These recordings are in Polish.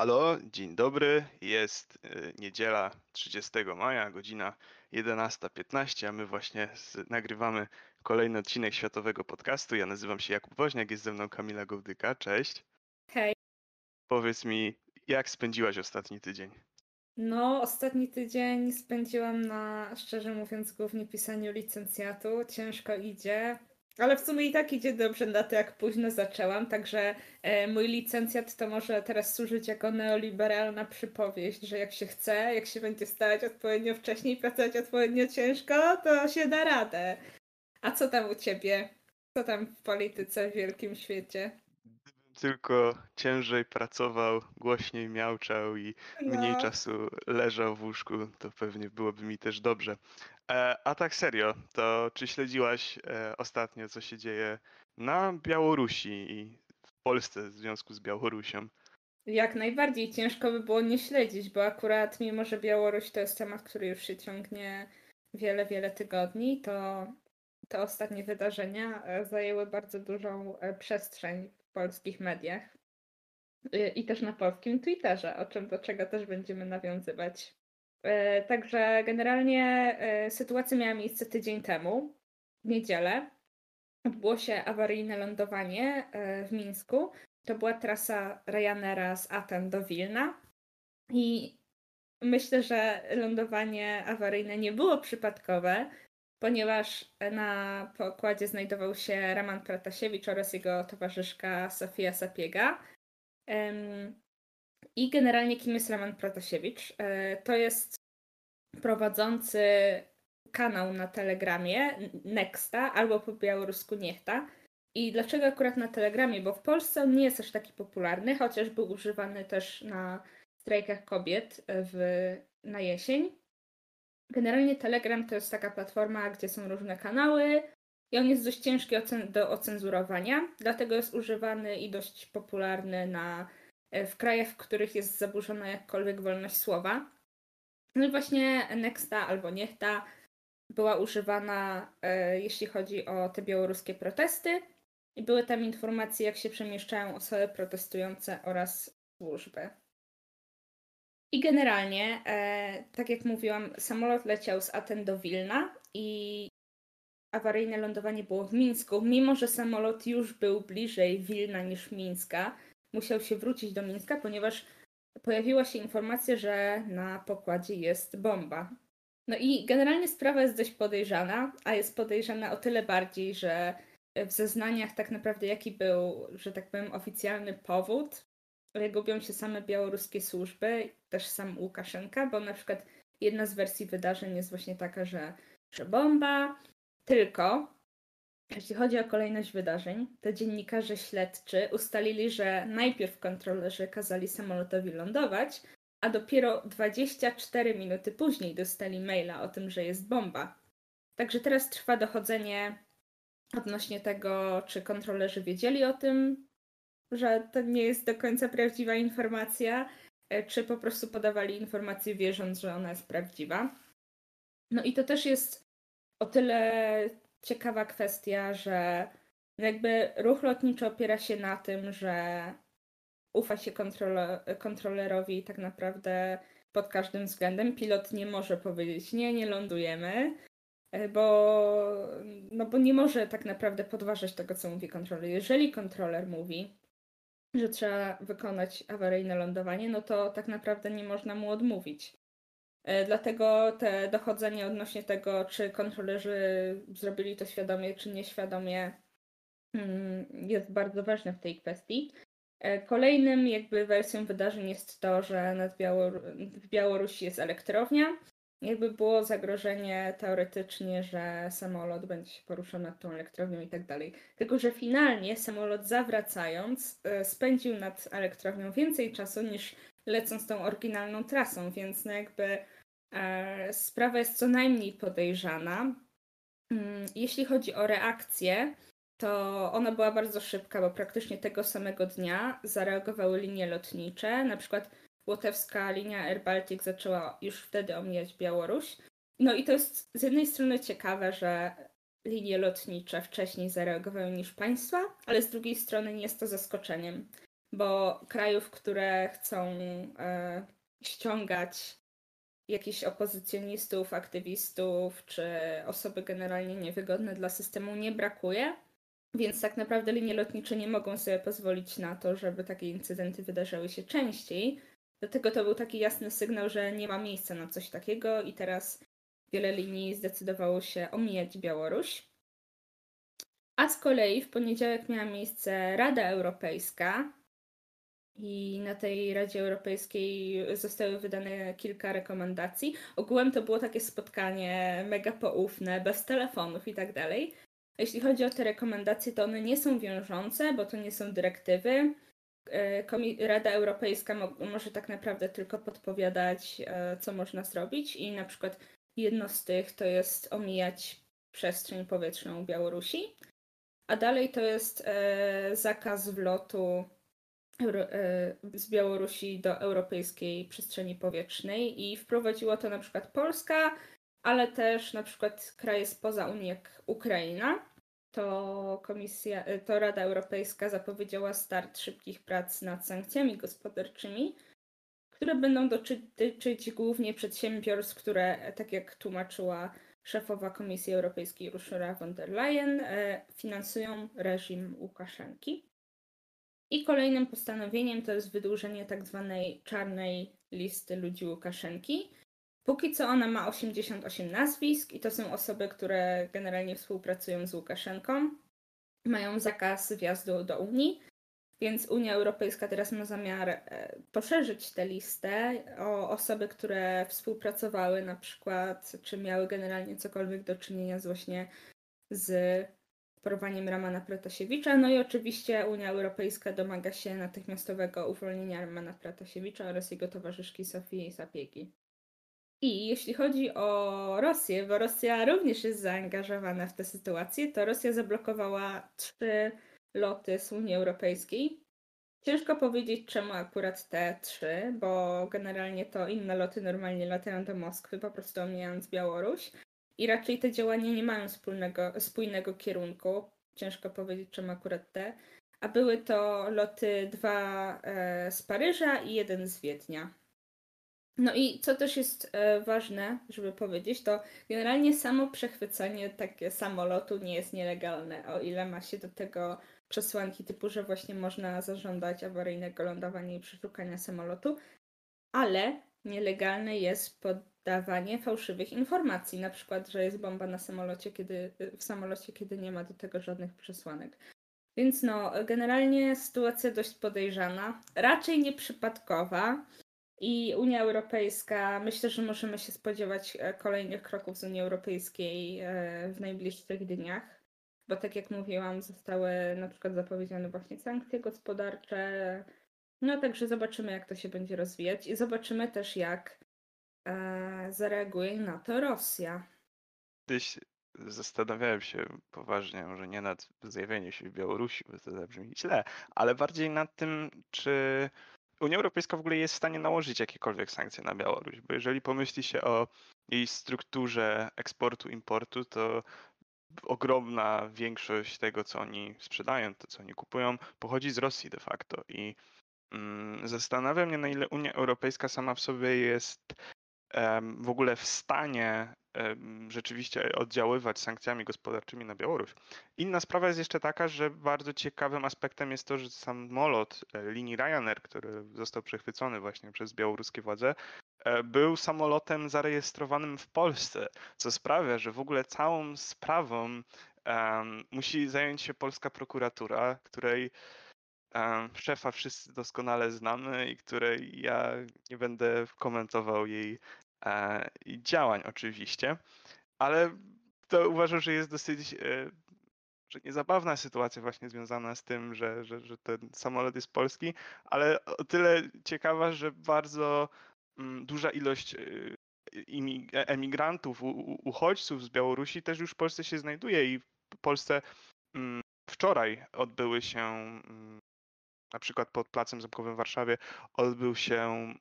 Halo, dzień dobry. Jest y, niedziela 30 maja, godzina 11.15, a my właśnie nagrywamy kolejny odcinek Światowego Podcastu. Ja nazywam się Jakub Woźniak, jest ze mną Kamila Gołdyka. Cześć. Hej. Powiedz mi, jak spędziłaś ostatni tydzień? No, ostatni tydzień spędziłam na, szczerze mówiąc, głównie pisaniu licencjatu. Ciężko idzie, ale w sumie i tak idzie dobrze na to, jak późno zaczęłam, także e, mój licencjat to może teraz służyć jako neoliberalna przypowieść, że jak się chce, jak się będzie stać odpowiednio wcześniej, pracować odpowiednio ciężko, to się da radę. A co tam u ciebie? Co tam w polityce w wielkim świecie? tylko ciężej pracował, głośniej miałczał i mniej No. czasu leżał w łóżku, to pewnie byłoby mi też dobrze. E, a tak serio, to czy śledziłaś e, ostatnio, co się dzieje na Białorusi i w Polsce w związku z Białorusią? Jak najbardziej ciężko by było nie śledzić, bo akurat mimo, że Białoruś to jest temat, który już się ciągnie wiele, wiele tygodni, to te ostatnie wydarzenia e, zajęły bardzo dużą przestrzeń w polskich mediach i też na polskim Twitterze, o czym do czego też będziemy nawiązywać. E, Także generalnie e, sytuacja miała miejsce tydzień temu, w niedzielę. Odbyło się awaryjne lądowanie e, w Mińsku. To była trasa Ryanaira z Aten do Wilna. I myślę, że lądowanie awaryjne nie było przypadkowe, ponieważ na pokładzie znajdował się Raman Pratasiewicz oraz jego towarzyszka Sofia Sapiega. I generalnie kim jest Raman Pratasiewicz? E, To jest prowadzący kanał na Telegramie Nexta albo po białorusku Niechta. I dlaczego akurat na Telegramie? Bo w Polsce on nie jest aż taki popularny, chociaż był używany też na strajkach kobiet w, na jesień. Generalnie Telegram to jest taka platforma, gdzie są różne kanały i on jest dość ciężki do ocenzurowania, dlatego jest używany i dość popularny na, e, w krajach, w których jest zaburzona jakkolwiek wolność słowa. No i właśnie Nexta albo Niechta była używana, e, jeśli chodzi o te białoruskie protesty. I były tam informacje, jak się przemieszczają osoby protestujące oraz służby. I generalnie, e, tak jak mówiłam, samolot leciał z Aten do Wilna i awaryjne lądowanie było w Mińsku. Mimo, że samolot już był bliżej Wilna niż Mińska, musiał się wrócić do Mińska, ponieważ pojawiła się informacja, że na pokładzie jest bomba. No i generalnie sprawa jest dość podejrzana, a jest podejrzana o tyle bardziej, że w zeznaniach tak naprawdę jaki był, że tak powiem, oficjalny powód, gubią się same białoruskie służby, też sam Łukaszenka, bo na przykład jedna z wersji wydarzeń jest właśnie taka, że, że bomba, tylko jeśli chodzi o kolejność wydarzeń, to dziennikarze śledczy ustalili, że najpierw kontrolerzy kazali samolotowi lądować, a dopiero 24 minuty później dostali maila o tym, że jest bomba. Także teraz trwa dochodzenie odnośnie tego, czy kontrolerzy wiedzieli o tym, że to nie jest do końca prawdziwa informacja, e, czy po prostu podawali informację wierząc, że ona jest prawdziwa. No i to też jest o tyle ciekawa kwestia, że jakby ruch lotniczy opiera się na tym, że ufa się kontrole, kontrolerowi tak naprawdę pod każdym względem. Pilot nie może powiedzieć nie, nie lądujemy, e, bo, no bo nie może tak naprawdę podważać tego, co mówi kontroler. Jeżeli kontroler mówi, że trzeba wykonać awaryjne lądowanie, no to tak naprawdę nie można mu odmówić. E, Dlatego te dochodzenie odnośnie tego, czy kontrolerzy zrobili to świadomie, czy nieświadomie, mm, jest bardzo ważne w tej kwestii. E, Kolejnym jakby wersją wydarzeń jest to, że Białor- w Białorusi jest elektrownia. Jakby było zagrożenie teoretycznie, że samolot będzie się poruszał nad tą elektrownią i tak dalej. Tylko, że finalnie samolot zawracając e, spędził nad elektrownią więcej czasu niż lecąc tą oryginalną trasą, więc no jakby e, sprawa jest co najmniej podejrzana. Mm, Jeśli chodzi o reakcję, to ona była bardzo szybka, bo praktycznie tego samego dnia zareagowały linie lotnicze. Na przykład łotewska linia Air Baltic zaczęła już wtedy omijać Białoruś. No i to jest z jednej strony ciekawe, że linie lotnicze wcześniej zareagowały niż państwa, ale z drugiej strony nie jest to zaskoczeniem. Bo krajów, które chcą e, ściągać jakichś opozycjonistów, aktywistów czy osoby generalnie niewygodne dla systemu nie brakuje. Więc tak naprawdę linie lotnicze nie mogą sobie pozwolić na to, żeby takie incydenty wydarzały się częściej. Dlatego to był taki jasny sygnał, że nie ma miejsca na coś takiego i teraz wiele linii zdecydowało się omijać Białoruś. A z kolei w poniedziałek miała miejsce Rada Europejska i na tej Radzie Europejskiej zostały wydane kilka rekomendacji. Ogółem to było takie spotkanie mega poufne, bez telefonów i tak dalej. Jeśli chodzi o te rekomendacje, to one nie są wiążące, bo to nie są dyrektywy. E, Rada Europejska mo może tak naprawdę tylko podpowiadać, e, co można zrobić, i na przykład jedno z tych to jest omijać przestrzeń powietrzną Białorusi, a dalej to jest e, zakaz wlotu z Białorusi do europejskiej przestrzeni powietrznej i wprowadziło to na przykład Polska, ale też na przykład kraje spoza Unii jak Ukraina to komisja, y, to Rada Europejska zapowiedziała start szybkich prac nad sankcjami gospodarczymi, które będą dotyczyć głównie przedsiębiorstw, które, tak jak tłumaczyła szefowa Komisji Europejskiej Ursula von der Leyen, e, finansują reżim Łukaszenki. I kolejnym postanowieniem to jest wydłużenie tak zwanej czarnej listy ludzi Łukaszenki, Póki co ona ma 88 nazwisk i to są osoby, które generalnie współpracują z Łukaszenką. Mają zakaz wjazdu do Unii, więc Unia Europejska teraz ma zamiar e, poszerzyć tę listę o osoby, które współpracowały na przykład, czy miały generalnie cokolwiek do czynienia z właśnie z porwaniem Ramana Protasiewicza. No i oczywiście Unia Europejska domaga się natychmiastowego uwolnienia Ramana Protasiewicza oraz jego towarzyszki Sofii Sapiegi. I jeśli chodzi o Rosję, bo Rosja również jest zaangażowana w tę sytuację, to Rosja zablokowała trzy loty z Unii Europejskiej. Ciężko powiedzieć, czemu akurat te trzy, bo generalnie to inne loty normalnie latają do Moskwy, po prostu omijając Białoruś. I raczej te działania nie mają wspólnego, spójnego kierunku. Ciężko powiedzieć, czemu akurat te. A były to loty dwa e, z Paryża i jeden z Wiednia. No i co też jest e, ważne, żeby powiedzieć, to generalnie samo przechwycenie takie samolotu nie jest nielegalne, o ile ma się do tego przesłanki typu, że właśnie można zażądać awaryjnego lądowania i przeszukania samolotu, ale nielegalne jest podawanie fałszywych informacji, na przykład, że jest bomba na samolocie, kiedy, w samolocie, kiedy nie ma do tego żadnych przesłanek. Więc no, generalnie sytuacja dość podejrzana, raczej nieprzypadkowa. I Unia Europejska, myślę, że możemy się spodziewać e, kolejnych kroków z Unii Europejskiej e, w najbliższych dniach, bo tak jak mówiłam, zostały na przykład zapowiedziane właśnie sankcje gospodarcze. No także zobaczymy, jak to się będzie rozwijać i zobaczymy też, jak e, zareaguje na to Rosja. Kiedyś zastanawiałem się poważnie, może nie nad zjawieniem się w Białorusi, bo to zabrzmi źle, ale bardziej nad tym, czy Unia Europejska w ogóle jest w stanie nałożyć jakiekolwiek sankcje na Białoruś, bo jeżeli pomyśli się o jej strukturze eksportu, importu, to ogromna większość tego, co oni sprzedają, to co oni kupują, pochodzi z Rosji de facto. I mm, zastanawiam mnie, na ile Unia Europejska sama w sobie jest w ogóle w stanie rzeczywiście oddziaływać sankcjami gospodarczymi na Białoruś. Inna sprawa jest jeszcze taka, że bardzo ciekawym aspektem jest to, że samolot e, linii Ryanair, który został przechwycony właśnie przez białoruskie władze, e, był samolotem zarejestrowanym w Polsce, co sprawia, że w ogóle całą sprawą um, musi zająć się polska prokuratura, której um, szefa wszyscy doskonale znamy i której ja nie będę komentował jej i działań oczywiście, ale to uważam, że jest dosyć e, że niezabawna sytuacja właśnie związana z tym, że, że, że ten samolot jest polski, ale o tyle ciekawa, że bardzo mm, duża ilość e, emigrantów, uchodźców z Białorusi też już w Polsce się znajduje i w Polsce mm, wczoraj odbyły się mm, na przykład pod Placem Zamkowym w Warszawie odbył się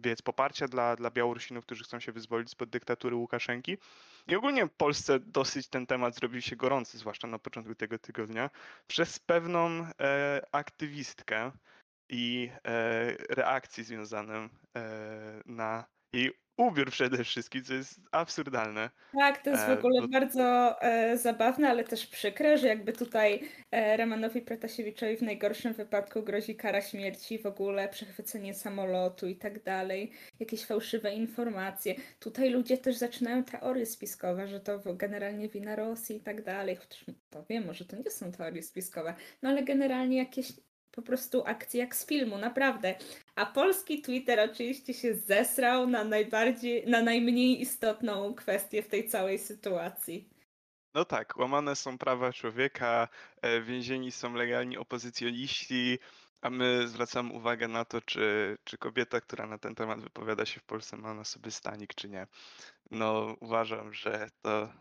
więc poparcia dla, dla Białorusinów, którzy chcą się wyzwolić spod dyktatury Łukaszenki. I ogólnie w Polsce dosyć ten temat zrobił się gorący, zwłaszcza na początku tego tygodnia, przez pewną e, aktywistkę i e, reakcje związane e, na jej ubiór przede wszystkim, co jest absurdalne. Tak, to jest w E, ogóle no- bardzo e, zabawne, ale też przykre, że jakby tutaj e, Romanowi Protasiewiczowi w najgorszym wypadku grozi kara śmierci, w ogóle przechwycenie samolotu i tak dalej, jakieś fałszywe informacje. Tutaj ludzie też zaczynają teorie spiskowe, że to generalnie wina Rosji i tak dalej, chociaż to wiem, może to nie są teorie spiskowe, no ale generalnie jakieś po prostu akcje jak z filmu, naprawdę. A polski Twitter oczywiście się zesrał na najbardziej, na najmniej istotną kwestię w tej całej sytuacji. No tak, łamane są prawa człowieka, e, więzieni są legalni opozycjoniści, a my zwracamy uwagę na to, czy, czy kobieta, która na ten temat wypowiada się w Polsce, ma na sobie stanik, czy nie. No, uważam, że to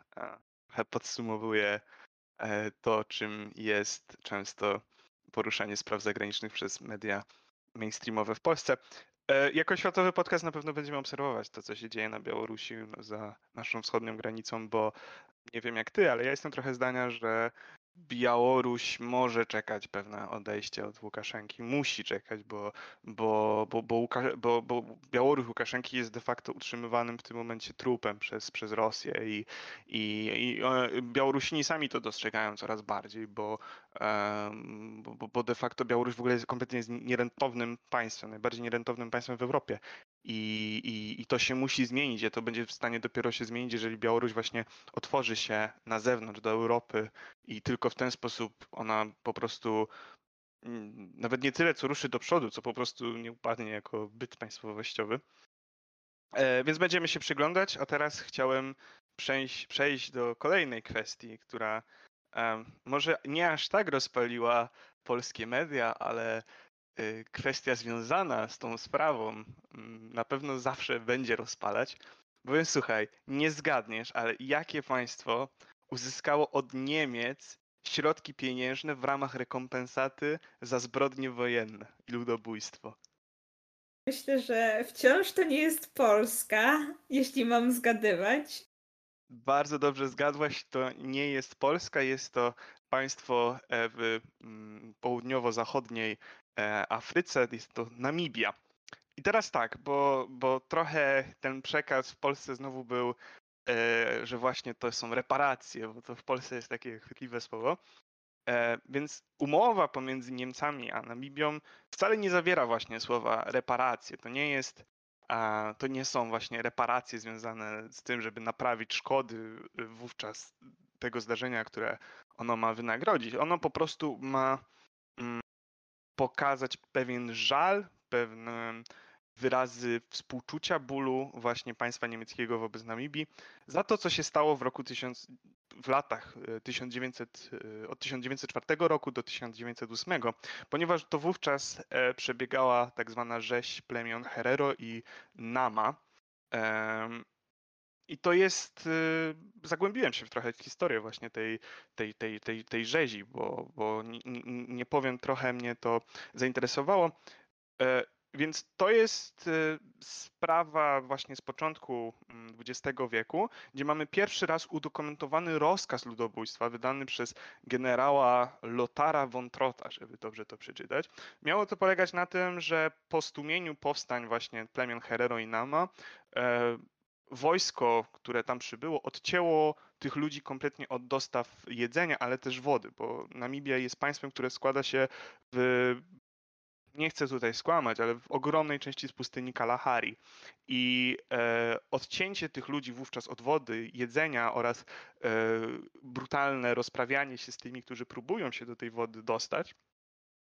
trochę podsumowuje e, to, czym jest często poruszanie spraw zagranicznych przez media mainstreamowe w Polsce. E, Jako światowy podcast na pewno będziemy obserwować to, co się dzieje na Białorusi za naszą wschodnią granicą, bo nie wiem jak ty, ale ja jestem trochę zdania, że Białoruś może czekać pewne odejście od Łukaszenki, musi czekać, bo, bo, bo, bo, Łuka, bo, bo Białoruś Łukaszenki jest de facto utrzymywanym w tym momencie trupem przez, przez Rosję i, i, i e, Białorusini sami to dostrzegają coraz bardziej, bo, bo, bo- de facto Białoruś w ogóle jest kompletnie nierentownym państwem, najbardziej nierentownym państwem w Europie. I, i, I to się musi zmienić, a to będzie w stanie dopiero się zmienić, jeżeli Białoruś właśnie otworzy się na zewnątrz, do Europy i tylko w ten sposób ona po prostu mm, nawet nie tyle co ruszy do przodu, co po prostu nie upadnie jako byt państwowościowy. E, więc będziemy się przyglądać, a teraz chciałem przejść, przejść do kolejnej kwestii, która em, może nie aż tak rozpaliła polskie media, ale kwestia związana z tą sprawą mm, na pewno zawsze będzie rozpalać. Bowiem słuchaj, nie zgadniesz, ale jakie państwo uzyskało od Niemiec środki pieniężne w ramach rekompensaty za zbrodnie wojenne i ludobójstwo? Myślę, że wciąż to nie jest Polska, jeśli mam zgadywać. Bardzo dobrze zgadłaś, to nie jest Polska, jest to państwo e, w mm, południowo-zachodniej Afryce, jest to Namibia. I teraz tak, bo, bo trochę ten przekaz w Polsce znowu był, e, że właśnie to są reparacje, bo to w Polsce jest takie chwytliwe słowo. E, Więc umowa pomiędzy Niemcami a Namibią wcale nie zawiera właśnie słowa reparacje. To nie jest, to nie są właśnie reparacje związane z tym, żeby naprawić szkody wówczas tego zdarzenia, które ono ma wynagrodzić. Ono po prostu ma mm, pokazać pewien żal, pewne wyrazy współczucia, bólu właśnie państwa niemieckiego wobec Namibii za to, co się stało w roku 1000, w latach e, 1900, e, od 1904 roku do 1908, ponieważ to wówczas e, przebiegała tak zwana rzeź plemion Herero i Nama. I to jest, e, zagłębiłem się w trochę w historię właśnie tej, tej, tej, tej, tej rzezi, bo, bo nie, nie- powiem, trochę mnie to zainteresowało. E, Więc to jest e, sprawa właśnie z początku mm, XX wieku, gdzie mamy pierwszy raz udokumentowany rozkaz ludobójstwa wydany przez generała Lotara von Trotha, żeby dobrze to przeczytać. Miało to polegać na tym, że po stłumieniu powstań właśnie plemion Herero i Nama, e, wojsko, które tam przybyło, odcięło tych ludzi kompletnie od dostaw jedzenia, ale też wody, bo Namibia jest państwem, które składa się w nie chcę tutaj skłamać, ale w ogromnej części z pustyni Kalahari. I e, odcięcie tych ludzi wówczas od wody, jedzenia oraz e, brutalne rozprawianie się z tymi, którzy próbują się do tej wody dostać,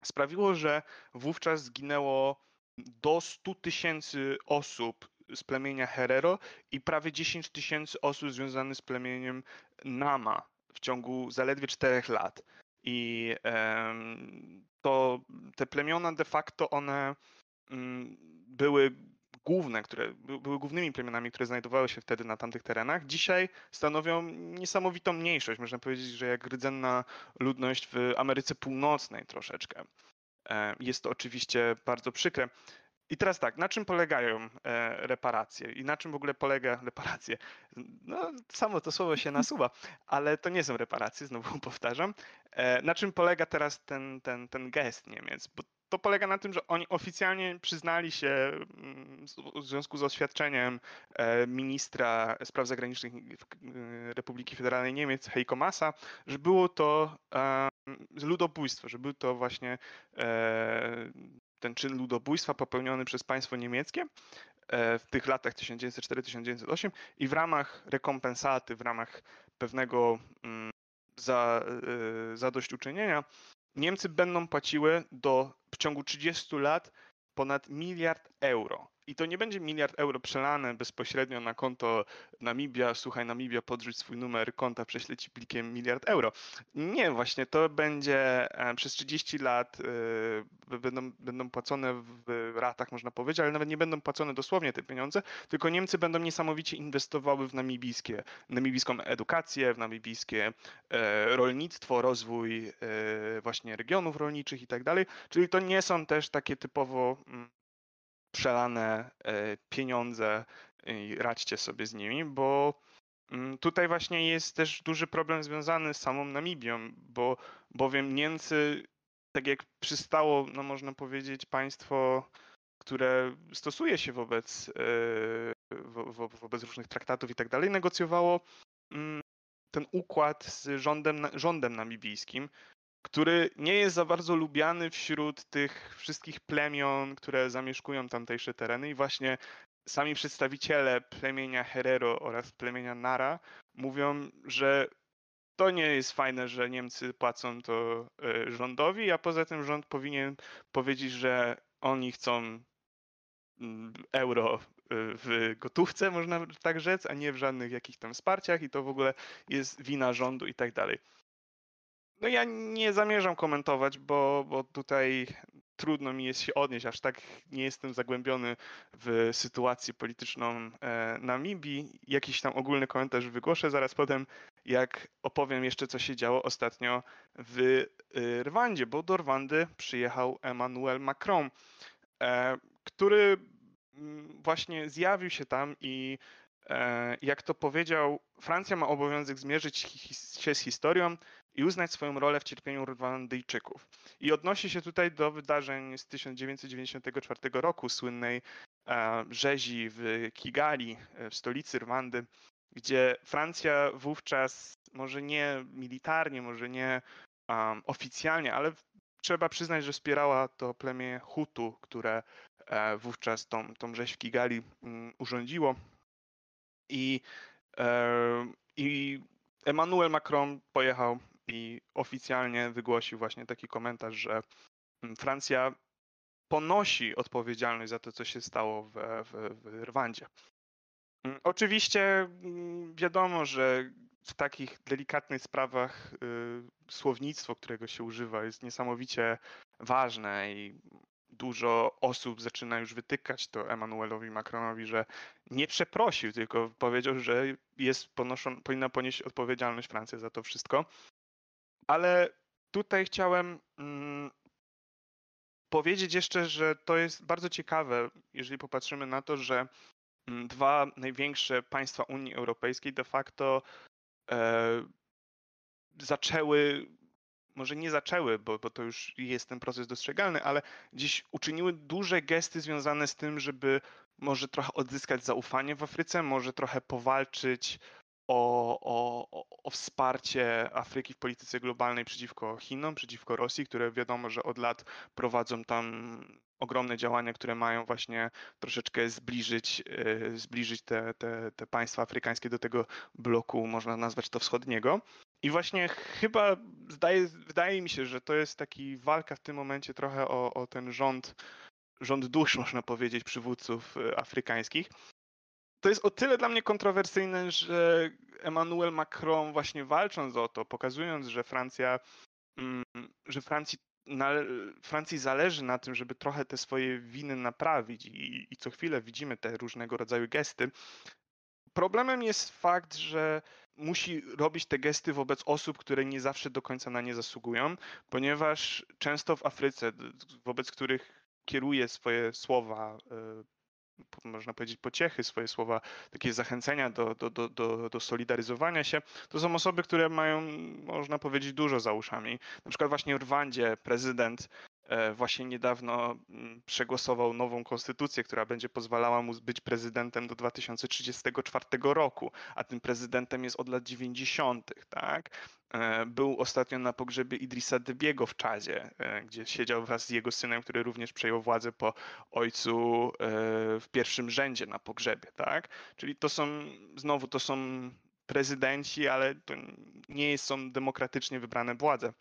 sprawiło, że wówczas zginęło do 100 tysięcy osób z plemienia Herero i prawie 10 tysięcy osób związanych z plemieniem Nama w ciągu zaledwie 4 lat. I to te plemiona de facto one mm, były główne, które by- były głównymi plemionami, które znajdowały się wtedy na tamtych terenach. Dzisiaj stanowią niesamowitą mniejszość. Można powiedzieć, że jak rdzenna ludność w Ameryce Północnej troszeczkę. E, Jest to oczywiście bardzo przykre. I teraz tak, na czym polegają e, reparacje i na czym w ogóle polega reparacje? No, samo to słowo się nasuwa, ale to nie są reparacje, znowu powtarzam. E, na czym polega teraz ten, ten, ten gest Niemiec? Bo to polega na tym, że oni oficjalnie przyznali się mm, w związku z oświadczeniem e, ministra spraw zagranicznych Republiki Federalnej Niemiec Heiko Massa, że było to ludobójstwo, że był to właśnie ten czyn ludobójstwa popełniony przez państwo niemieckie w tych latach 1904-1908 i w ramach rekompensaty, w ramach pewnego mm, za, zadośćuczynienia Niemcy będą płaciły do, w ciągu 30 lat ponad miliard euro. I to nie będzie miliard euro przelane bezpośrednio na konto Namibia. Słuchaj, Namibia, podrzuć swój numer konta, prześlę ci plikiem miliard euro. Nie, właśnie to będzie e, przez 30 lat yy, będą, będą płacone w ratach, można powiedzieć, ale nawet nie będą płacone dosłownie te pieniądze, tylko Niemcy będą niesamowicie inwestowały w namibijskie, namibijską edukację, w namibijskie e, rolnictwo, rozwój e, właśnie regionów rolniczych i tak dalej. Czyli to nie są też takie typowo mm, przelane e, pieniądze i radźcie sobie z nimi, bo mm, tutaj właśnie jest też duży problem związany z samą Namibią, bo bowiem Niemcy, tak jak przystało, no można powiedzieć, państwo, które stosuje się wobec, e, wo, wobec różnych traktatów i tak dalej, negocjowało mm, ten układ z rządem, rządem namibijskim, który nie jest za bardzo lubiany wśród tych wszystkich plemion, które zamieszkują tamtejsze tereny i właśnie sami przedstawiciele plemienia Herero oraz plemienia Nara mówią, że to nie jest fajne, że Niemcy płacą to e, rządowi, a poza tym rząd powinien powiedzieć, że oni chcą mm, euro e, w gotówce, można tak rzec, a nie w żadnych jakichś tam wsparciach i to w ogóle jest wina rządu i tak dalej. No ja nie zamierzam komentować, bo, bo tutaj trudno mi jest się odnieść, aż tak nie jestem zagłębiony w sytuację polityczną e, Namibii. Jakiś tam ogólny komentarz wygłoszę zaraz potem, jak opowiem jeszcze, co się działo ostatnio w e, Rwandzie, bo do Rwandy przyjechał Emmanuel Macron, e, który mm, właśnie zjawił się tam i jak to powiedział, Francja ma obowiązek zmierzyć się z historią, i uznać swoją rolę w cierpieniu Rwandyjczyków. I odnosi się tutaj do wydarzeń z 1994 roku, słynnej e, rzezi w Kigali, e, w stolicy Rwandy, gdzie Francja wówczas, może nie militarnie, może nie um, oficjalnie, ale trzeba przyznać, że wspierała to plemię Hutu, które e, wówczas tą, tą rzeź w Kigali um, urządziło. I, e, I Emmanuel Macron pojechał i oficjalnie wygłosił właśnie taki komentarz, że mm, Francja ponosi odpowiedzialność za to, co się stało w, w, w Rwandzie. Mm, oczywiście mm, wiadomo, że w takich delikatnych sprawach y, słownictwo, którego się używa, jest niesamowicie ważne i dużo osób zaczyna już wytykać to Emmanuelowi Macronowi, że nie przeprosił, tylko powiedział, że jest ponoszą, powinna ponieść odpowiedzialność Francja za to wszystko. Ale tutaj chciałem mm, powiedzieć jeszcze, że to jest bardzo ciekawe, jeżeli popatrzymy na to, że mm, dwa największe państwa Unii Europejskiej de facto e, zaczęły, może nie zaczęły, bo, bo to już jest ten proces dostrzegalny, ale dziś uczyniły duże gesty związane z tym, żeby może trochę odzyskać zaufanie w Afryce, może trochę powalczyć o, o, o wsparcie Afryki w polityce globalnej przeciwko Chinom, przeciwko Rosji, które wiadomo, że od lat prowadzą tam ogromne działania, które mają właśnie troszeczkę zbliżyć, e, zbliżyć te, te, te państwa afrykańskie do tego bloku, można nazwać to wschodniego. I właśnie chyba zdaje, wydaje mi się, że to jest taki walka w tym momencie trochę o, o ten rząd, rząd dusz, można powiedzieć, przywódców e, afrykańskich to jest o tyle dla mnie kontrowersyjne, że Emmanuel Macron właśnie walcząc o to, pokazując, że Francja, mm, że Francji, na, Francji zależy na tym, żeby trochę te swoje winy naprawić i, i co chwilę widzimy te różnego rodzaju gesty. Problemem jest fakt, że musi robić te gesty wobec osób, które nie zawsze do końca na nie zasługują, ponieważ często w Afryce, wobec których kieruje swoje słowa, można powiedzieć, pociechy, swoje słowa, takie zachęcenia do, do, do, do, do solidaryzowania się, to są osoby, które mają, można powiedzieć, dużo za uszami. Na przykład właśnie w Rwandzie prezydent właśnie niedawno mm, przegłosował nową konstytucję, która będzie pozwalała mu być prezydentem do 2034 roku, a tym prezydentem jest od lat 90., tak? E, był ostatnio na pogrzebie Idrisa Debiego w Czadzie, e, gdzie siedział wraz z jego synem, który również przejął władzę po ojcu w pierwszym rzędzie na pogrzebie, tak? Czyli to są, znowu to są prezydenci, ale to nie są demokratycznie wybrane władze.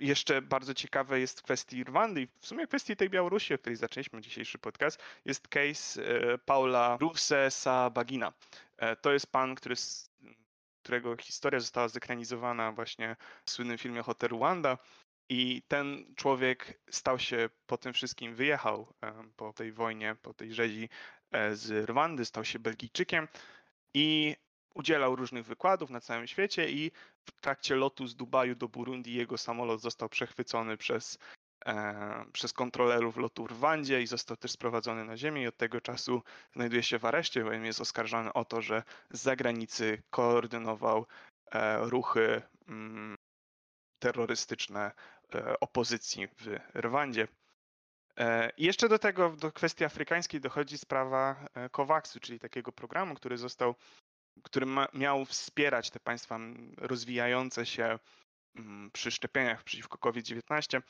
Jeszcze bardzo ciekawe jest w kwestii Rwandy i w sumie kwestii tej Białorusi, o której zaczęliśmy dzisiejszy podcast, jest case e, Paula Rufsesa Bagina. E, to jest pan, który, którego historia została zekranizowana właśnie w słynnym filmie Hotel Rwanda. I ten człowiek stał się po tym wszystkim, wyjechał po tej wojnie, po tej rzezi e, z Rwandy, stał się Belgijczykiem i udzielał różnych wykładów na całym świecie i w trakcie lotu z Dubaju do Burundi jego samolot został przechwycony przez, e, przez kontrolerów lotu w Rwandzie i został też sprowadzony na ziemię i od tego czasu znajduje się w areszcie, bowiem jest oskarżony o to, że z zagranicy koordynował e, ruchy mm, terrorystyczne e, opozycji w Rwandzie. E, I jeszcze do tego, do kwestii afrykańskiej dochodzi sprawa e, COVAX-u, czyli takiego programu, który został który ma, miał wspierać te państwa rozwijające się przy szczepieniach przeciwko COVID-19.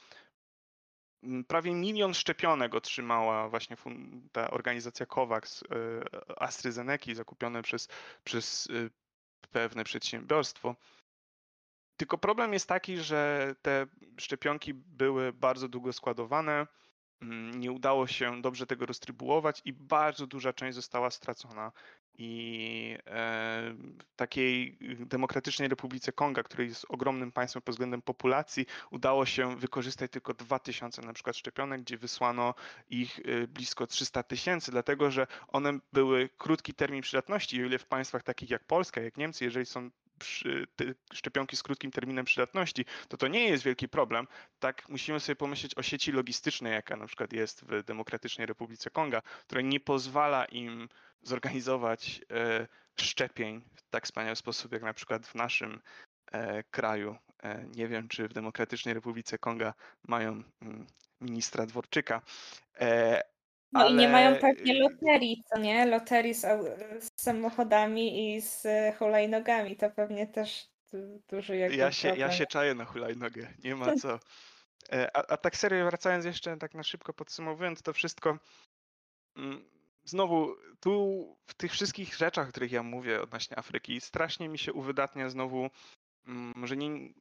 Prawie milion szczepionek otrzymała właśnie ta organizacja COVAX y, AstraZeneca zakupione przez, przez y, pewne przedsiębiorstwo. Tylko problem jest taki, że te szczepionki były bardzo długo składowane, nie udało się dobrze tego roztrybuować i bardzo duża część została stracona i e, takiej Demokratycznej Republice Konga, której jest ogromnym państwem pod względem populacji, udało się wykorzystać tylko 2000 na przykład szczepionek, gdzie wysłano ich e, blisko 300 tysięcy, dlatego że one były krótki termin przydatności, o ile w państwach takich jak Polska, jak Niemcy, jeżeli są szczepionki z krótkim terminem przydatności, to to nie jest wielki problem. Tak musimy sobie pomyśleć o sieci logistycznej, jaka na przykład jest w Demokratycznej Republice Konga, która nie pozwala im zorganizować e, szczepień w tak wspaniały sposób, jak na przykład w naszym e, kraju. E, nie wiem, czy w Demokratycznej Republice Konga mają mm, ministra Dworczyka. No ale... i nie mają pewnie loterii, co nie? Loterii z, z samochodami i z hulajnogami, to pewnie też duży jakby ja się, ja się czaję na hulajnogę, nie ma co. A, a tak serio wracając jeszcze tak na szybko podsumowując to wszystko, mm, znowu tu w tych wszystkich rzeczach, o których ja mówię odnośnie Afryki, strasznie mi się uwydatnia znowu, mm, że nie,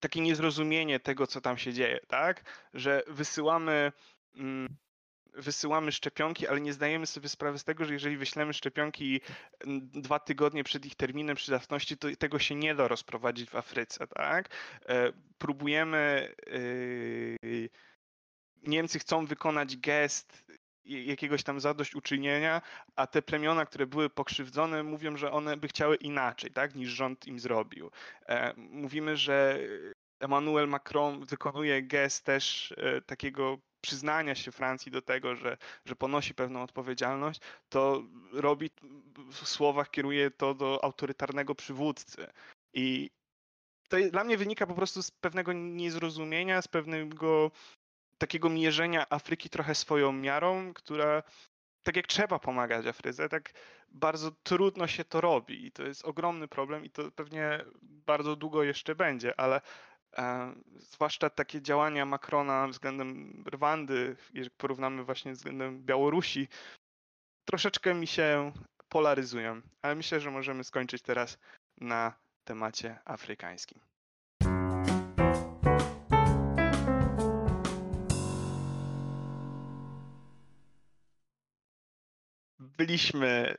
takie niezrozumienie tego, co tam się dzieje, tak? Że wysyłamy mm, wysyłamy szczepionki, ale nie zdajemy sobie sprawy z tego, że jeżeli wyślemy szczepionki dwa tygodnie przed ich terminem przydatności, to tego się nie da rozprowadzić w Afryce, tak? E, próbujemy yy, Niemcy chcą wykonać gest jakiegoś tam zadośćuczynienia, a te plemiona, które były pokrzywdzone, mówią, że one by chciały inaczej, tak, niż rząd im zrobił. E, mówimy, że Emmanuel Macron wykonuje gest też e, takiego przyznania się Francji do tego, że, że ponosi pewną odpowiedzialność, to robi w słowach, kieruje to do autorytarnego przywódcy. I to dla mnie wynika po prostu z pewnego niezrozumienia, z pewnego takiego mierzenia Afryki trochę swoją miarą, która tak jak trzeba pomagać Afryce, tak bardzo trudno się to robi i to jest ogromny problem i to pewnie bardzo długo jeszcze będzie, ale e, zwłaszcza takie działania Macrona względem Rwandy, jeżeli porównamy właśnie względem Białorusi, troszeczkę mi się polaryzują, ale myślę, że możemy skończyć teraz na temacie afrykańskim. Byliśmy e,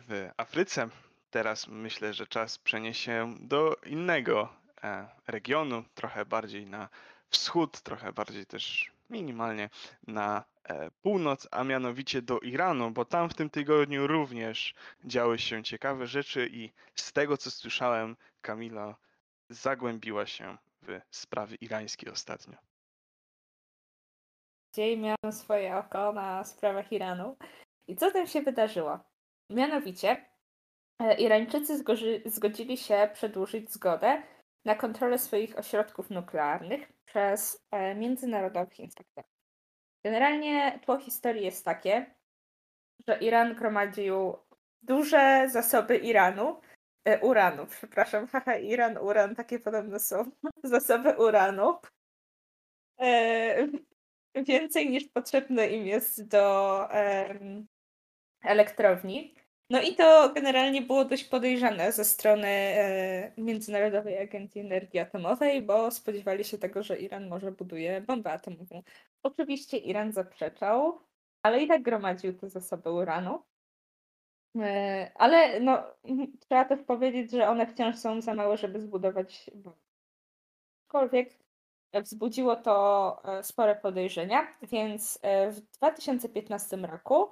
w Afryce. Teraz myślę, że czas przenieść się do innego e, regionu, trochę bardziej na wschód, trochę bardziej też minimalnie na e, północ, a mianowicie do Iranu, bo tam w tym tygodniu również działy się ciekawe rzeczy i z tego co słyszałem, Kamila zagłębiła się w sprawy irańskie ostatnio. bardziej miałam swoje oko na sprawach Iranu. I co tam się wydarzyło? Mianowicie e, Irańczycy zgodzili się przedłużyć zgodę na kontrolę swoich ośrodków nuklearnych przez e, międzynarodowych inspektorów. Generalnie tło historii jest takie, że Iran gromadził duże zasoby Iranu, e, uranu, przepraszam, haha, Iran, uran, takie podobne są zasoby uranu. E, więcej niż potrzebne im jest do em, elektrowni. No i to generalnie było dość podejrzane ze strony e, Międzynarodowej Agencji Energii Atomowej, bo spodziewali się tego, że Iran może buduje bombę atomową. Oczywiście Iran zaprzeczał, ale i tak gromadził te zasoby uranu. E, Ale no, trzeba też powiedzieć, że one wciąż są za małe, żeby zbudować bombę. Aczkolwiek wzbudziło to e, spore podejrzenia, więc e, w 2015 roku e,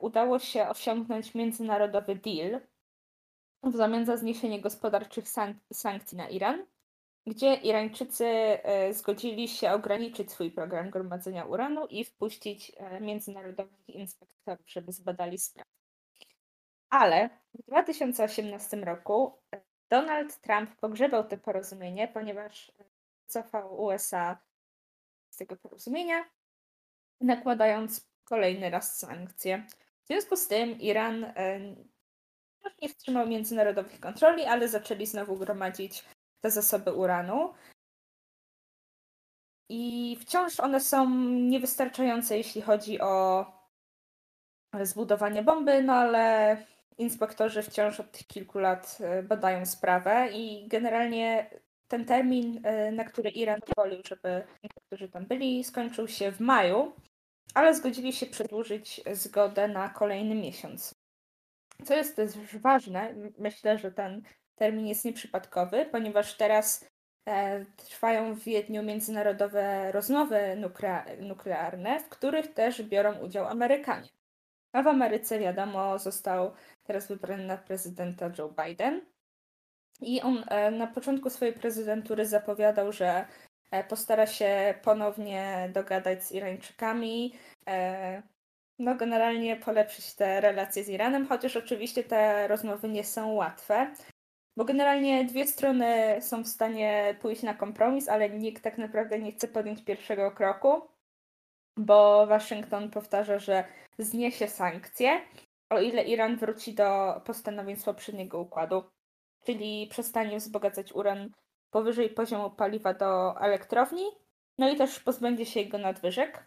udało się osiągnąć międzynarodowy deal w zamian za zniesienie gospodarczych sank- sankcji na Iran, gdzie Irańczycy e, zgodzili się ograniczyć swój program gromadzenia uranu i wpuścić e, międzynarodowych inspektorów, żeby zbadali sprawę. Ale w 2018 roku e, Donald Trump pogrzebał to porozumienie, ponieważ e, cofał USA z tego porozumienia, nakładając kolejny raz sankcje. W związku z tym Iran e, nie wstrzymał międzynarodowych kontroli, ale zaczęli znowu gromadzić te zasoby uranu. I wciąż one są niewystarczające, jeśli chodzi o zbudowanie bomby, no ale inspektorzy wciąż od tych kilku lat e, badają sprawę i generalnie ten termin, e, na który Iran pozwolił, żeby niektórzy tam byli, skończył się w maju, ale zgodzili się przedłużyć zgodę na kolejny miesiąc. Co jest też ważne, myślę, że ten termin jest nieprzypadkowy, ponieważ teraz e, trwają w Wiedniu międzynarodowe rozmowy nukle- nuklearne, w których też biorą udział Amerykanie. A w Ameryce, wiadomo, został teraz wybrany na prezydenta Joe Biden. I on e, na początku swojej prezydentury zapowiadał, że postara się ponownie dogadać z Irańczykami, e, no generalnie polepszyć te relacje z Iranem, chociaż oczywiście te rozmowy nie są łatwe, bo generalnie dwie strony są w stanie pójść na kompromis, ale nikt tak naprawdę nie chce podjąć pierwszego kroku, bo Waszyngton powtarza, że zniesie sankcje, o ile Iran wróci do postanowień z poprzedniego układu, czyli przestanie wzbogacać uran powyżej poziomu paliwa do elektrowni, no i też pozbędzie się jego nadwyżek.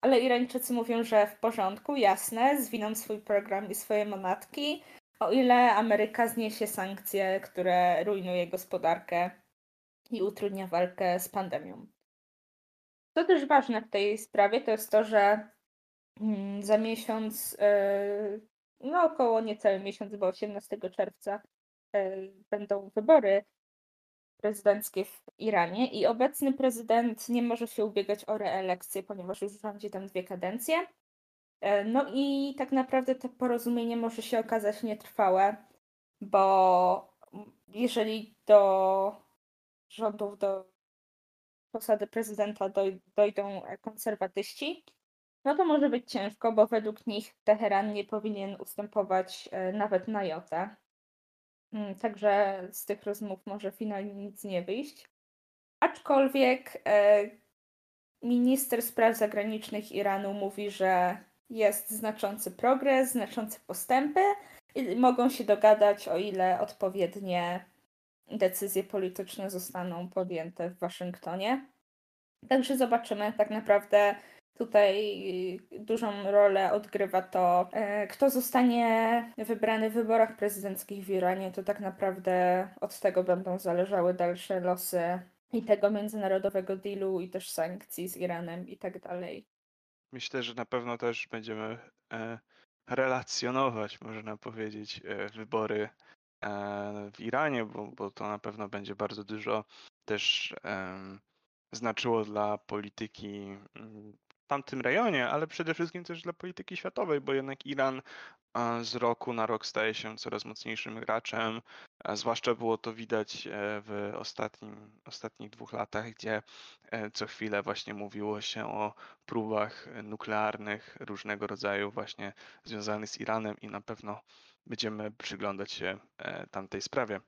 Ale Irańczycy mówią, że w porządku, jasne, zwiną swój program i swoje manatki, o ile Ameryka zniesie sankcje, które rujnuje gospodarkę i utrudnia walkę z pandemią. Co też ważne w tej sprawie, to jest to, że mm, za miesiąc, e, no około niecały miesiąc, bo 18 czerwca e, będą wybory prezydenckie w Iranie i obecny prezydent nie może się ubiegać o reelekcję, ponieważ już rządzi tam dwie kadencje. E, No i tak naprawdę to porozumienie może się okazać nietrwałe, bo jeżeli do rządów, do posady prezydenta doj- dojdą konserwatyści, no to może być ciężko, bo według nich Teheran nie powinien ustępować e, nawet na jotę. Mm, Także z tych rozmów może finalnie nic nie wyjść. Aczkolwiek e, minister spraw zagranicznych Iranu mówi, że jest znaczący progres, znaczące postępy i mogą się dogadać, o ile odpowiednie decyzje polityczne zostaną podjęte w Waszyngtonie. Także zobaczymy tak naprawdę tutaj dużą rolę odgrywa to, e, kto zostanie wybrany w wyborach prezydenckich w Iranie. To tak naprawdę od tego będą zależały dalsze losy i tego międzynarodowego dealu, i też sankcji z Iranem i tak dalej. Myślę, że na pewno też będziemy e, relacjonować, można powiedzieć, e, wybory w Iranie, bo, bo to na pewno będzie bardzo dużo też znaczyło dla polityki mm, tamtym rejonie, ale przede wszystkim też dla polityki światowej, bo jednak Iran a, z roku na rok staje się coraz mocniejszym graczem. Zwłaszcza było to widać e, w ostatnim, ostatnich dwóch latach, gdzie e, co chwilę właśnie mówiło się o próbach nuklearnych różnego rodzaju właśnie związanych z Iranem i na pewno będziemy przyglądać się e, tamtej sprawie.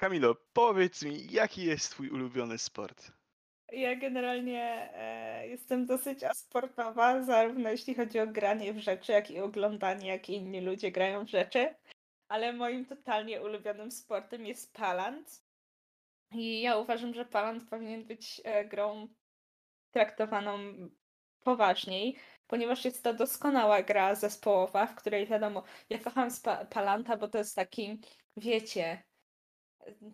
Kamilo, powiedz mi, jaki jest twój ulubiony sport? Ja generalnie e, jestem dosyć asportowa, zarówno jeśli chodzi o granie w rzeczy, jak i oglądanie, jak inni ludzie grają w rzeczy. Ale moim totalnie ulubionym sportem jest Palant. I ja uważam, że Palant powinien być e, grą traktowaną poważniej, ponieważ jest to doskonała gra zespołowa, w której wiadomo, ja kocham Palanta, bo to jest taki, wiecie,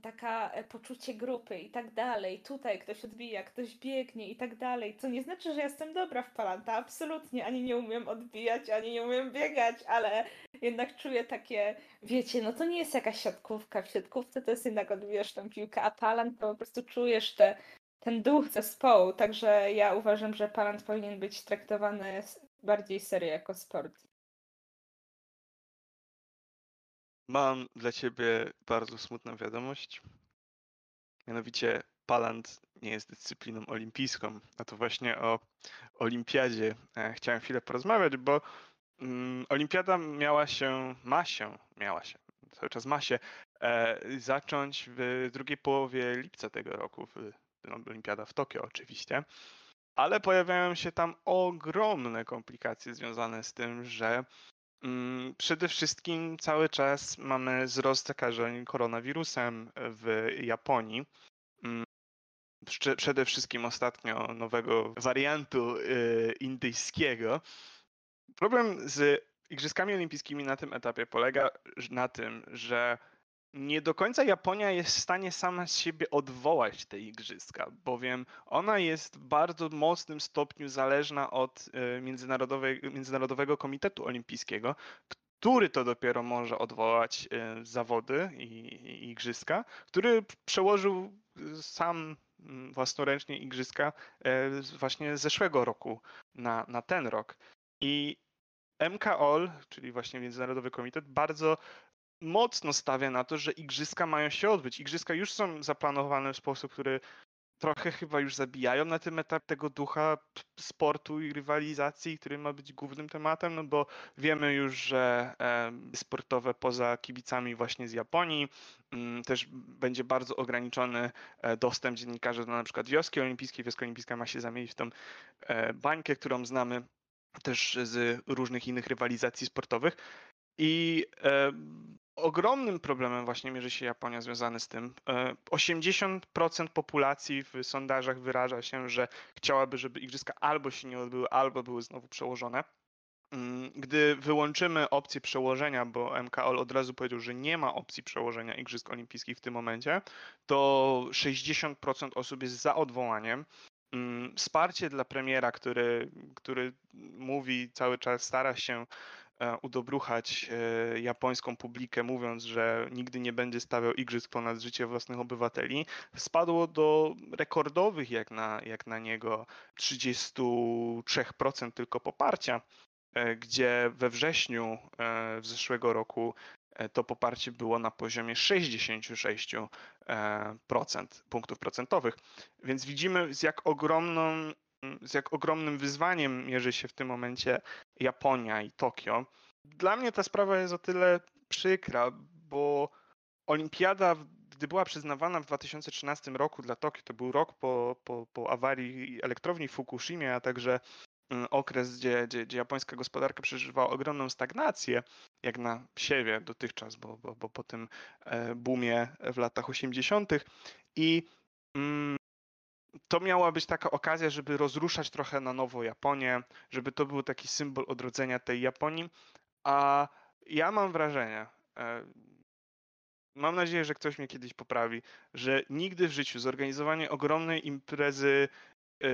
taka e, poczucie grupy i tak dalej. Tutaj ktoś odbija, ktoś biegnie i tak dalej. Co nie znaczy, że jestem dobra w Palanta, absolutnie. Ani nie umiem odbijać, ani nie umiem biegać, ale jednak czuję takie, wiecie, no to nie jest jakaś siatkówka. W siatkówce to jest jednak odbijasz tą piłkę, a Palant to po prostu czujesz te, ten duch zespołu. Także ja uważam, że Palant powinien być traktowany bardziej serio jako sport. Mam dla ciebie bardzo smutną wiadomość. Mianowicie Palant nie jest dyscypliną olimpijską, a to właśnie o olimpiadzie e, chciałem chwilę porozmawiać, bo mm, olimpiada miała się, ma się, miała się, cały czas ma się e, zacząć w drugiej połowie lipca tego roku, w, no, olimpiada w Tokio oczywiście, ale pojawiają się tam ogromne komplikacje związane z tym, że Przede wszystkim cały czas mamy wzrost zakażeń koronawirusem w Japonii. Mm, prze- Przede wszystkim ostatnio nowego wariantu y, indyjskiego. Problem z Igrzyskami Olimpijskimi na tym etapie polega na tym, że nie do końca Japonia jest w stanie sama z siebie odwołać te igrzyska, bowiem ona jest w bardzo mocnym stopniu zależna od e, Międzynarodowego Komitetu Olimpijskiego, który to dopiero może odwołać e, zawody i, igrzyska, który przełożył e, sam własnoręcznie igrzyska właśnie z zeszłego roku na, na ten rok. I MKOL, czyli właśnie Międzynarodowy Komitet, bardzo mocno stawia na to, że igrzyska mają się odbyć. Igrzyska już są zaplanowane w sposób, który trochę chyba już zabijają na tym etapie tego ducha sportu i rywalizacji, który ma być głównym tematem, no bo wiemy już, że sportowe poza kibicami właśnie z Japonii mm, też będzie bardzo ograniczony e, dostęp dziennikarzy do na przykład wioski olimpijskiej. Wioska olimpijska ma się zamienić w tą e, bańkę, którą znamy też z różnych innych rywalizacji sportowych. I ogromnym problemem właśnie mierzy się Japonia związany z tym. E, 80% populacji w sondażach wyraża się, że chciałaby, żeby igrzyska albo się nie odbyły, albo były znowu przełożone. Mm, Gdy wyłączymy opcję przełożenia, bo MKOL od razu powiedział, że nie ma opcji przełożenia Igrzysk Olimpijskich w tym momencie, to 60% osób jest za odwołaniem. Mm, Wsparcie dla premiera, który, który mówi cały czas, stara się e, udobruchać e, japońską publikę, mówiąc, że nigdy nie będzie stawiał igrzysk ponad życie własnych obywateli, spadło do rekordowych jak na, jak na niego 33% tylko poparcia, e, gdzie we wrześniu e, w zeszłego roku e, to poparcie było na poziomie 66% e, procent, punktów procentowych. Więc widzimy z jak ogromną z jak ogromnym wyzwaniem mierzy się w tym momencie Japonia i Tokio. Dla mnie ta sprawa jest o tyle przykra, bo olimpiada, gdy była przyznawana w 2013 roku dla Tokio, to był rok po, po, po awarii elektrowni w Fukushimie, a także mm, okres, gdzie, gdzie, gdzie japońska gospodarka przeżywała ogromną stagnację, jak na siewie dotychczas, bo, bo, bo po tym e, boomie w latach 80. I mm, to miała być taka okazja, żeby rozruszać trochę na nowo Japonię, żeby to był taki symbol odrodzenia tej Japonii. A ja mam wrażenie, e, mam nadzieję, że ktoś mnie kiedyś poprawi, że nigdy w życiu zorganizowanie ogromnej imprezy e,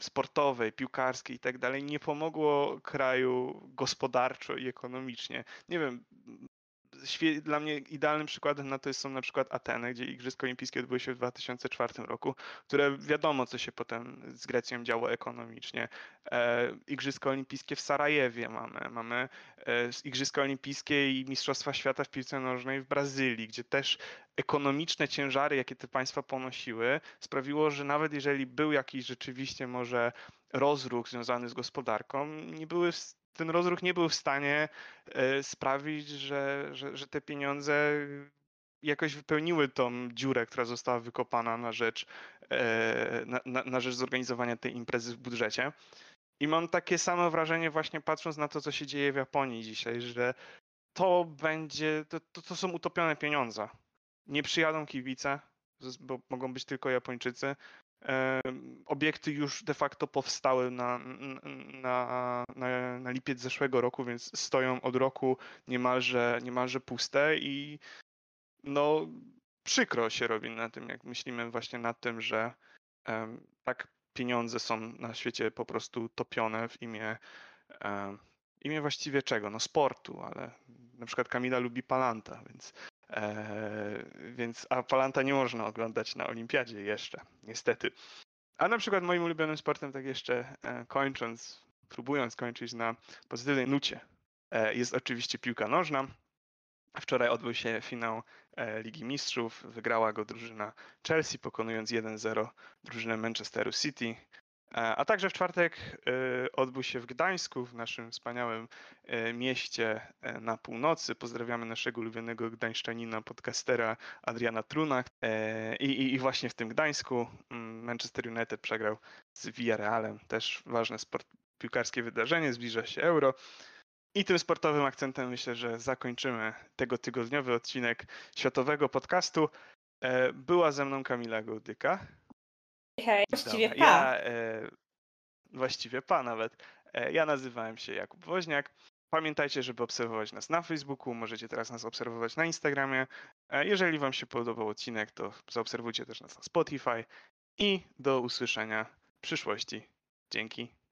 sportowej, piłkarskiej i tak dalej nie pomogło kraju gospodarczo i ekonomicznie. Nie wiem, dla mnie idealnym przykładem na to są na przykład Ateny, gdzie Igrzyska Olimpijskie odbyły się w 2004 roku, które wiadomo, co się potem z Grecją działo ekonomicznie. E, Igrzyska Olimpijskie w Sarajewie mamy, mamy e, Igrzyska Olimpijskie i Mistrzostwa Świata w piłce nożnej w Brazylii, gdzie też ekonomiczne ciężary, jakie te państwa ponosiły, sprawiło, że nawet jeżeli był jakiś rzeczywiście może rozruch związany z gospodarką, nie były ten rozruch nie był w stanie e, sprawić, że, że, że te pieniądze jakoś wypełniły tą dziurę, która została wykopana na rzecz, e, na, na, na rzecz zorganizowania tej imprezy w budżecie. I mam takie samo wrażenie właśnie patrząc na to, co się dzieje w Japonii dzisiaj, że to będzie, to, to, to są utopione pieniądze. Nie przyjadą kibice, bo mogą być tylko Japończycy. Obiekty już de facto powstały na, na, na, na lipiec zeszłego roku, więc stoją od roku niemalże, niemalże puste i no przykro się robi na tym, jak myślimy właśnie nad tym, że um, tak pieniądze są na świecie po prostu topione w imię um, imię właściwie czego? No sportu, ale na przykład Kamila lubi Palanta, więc więc, a Palanta nie można oglądać na olimpiadzie jeszcze, niestety. A na przykład moim ulubionym sportem, tak jeszcze e, kończąc, próbując kończyć na pozytywnej nucie, e, jest oczywiście piłka nożna. Wczoraj odbył się finał Ligi Mistrzów. Wygrała go drużyna Chelsea, pokonując 1-0 drużynę Manchesteru City. A także w czwartek y, odbył się w Gdańsku, w naszym wspaniałym y, mieście na północy. Pozdrawiamy naszego ulubionego gdańszczanina, podcastera Adriana Truna. I, i, I, właśnie w tym Gdańsku mm, Manchester United przegrał z Villarrealem. Też ważne sport, piłkarskie wydarzenie, zbliża się Euro. I tym sportowym akcentem myślę, że zakończymy tego tygodniowy odcinek Światowego Podcastu. Była ze mną Kamila Gołdyka. Hej, właściwie Dobra, pa. Ja, e, właściwie pa nawet. E, ja nazywałem się Jakub Woźniak. Pamiętajcie, żeby obserwować nas na Facebooku, możecie teraz nas obserwować na Instagramie. E, jeżeli Wam się podobał odcinek, to zaobserwujcie też nas na Spotify i do usłyszenia w przyszłości. Dzięki.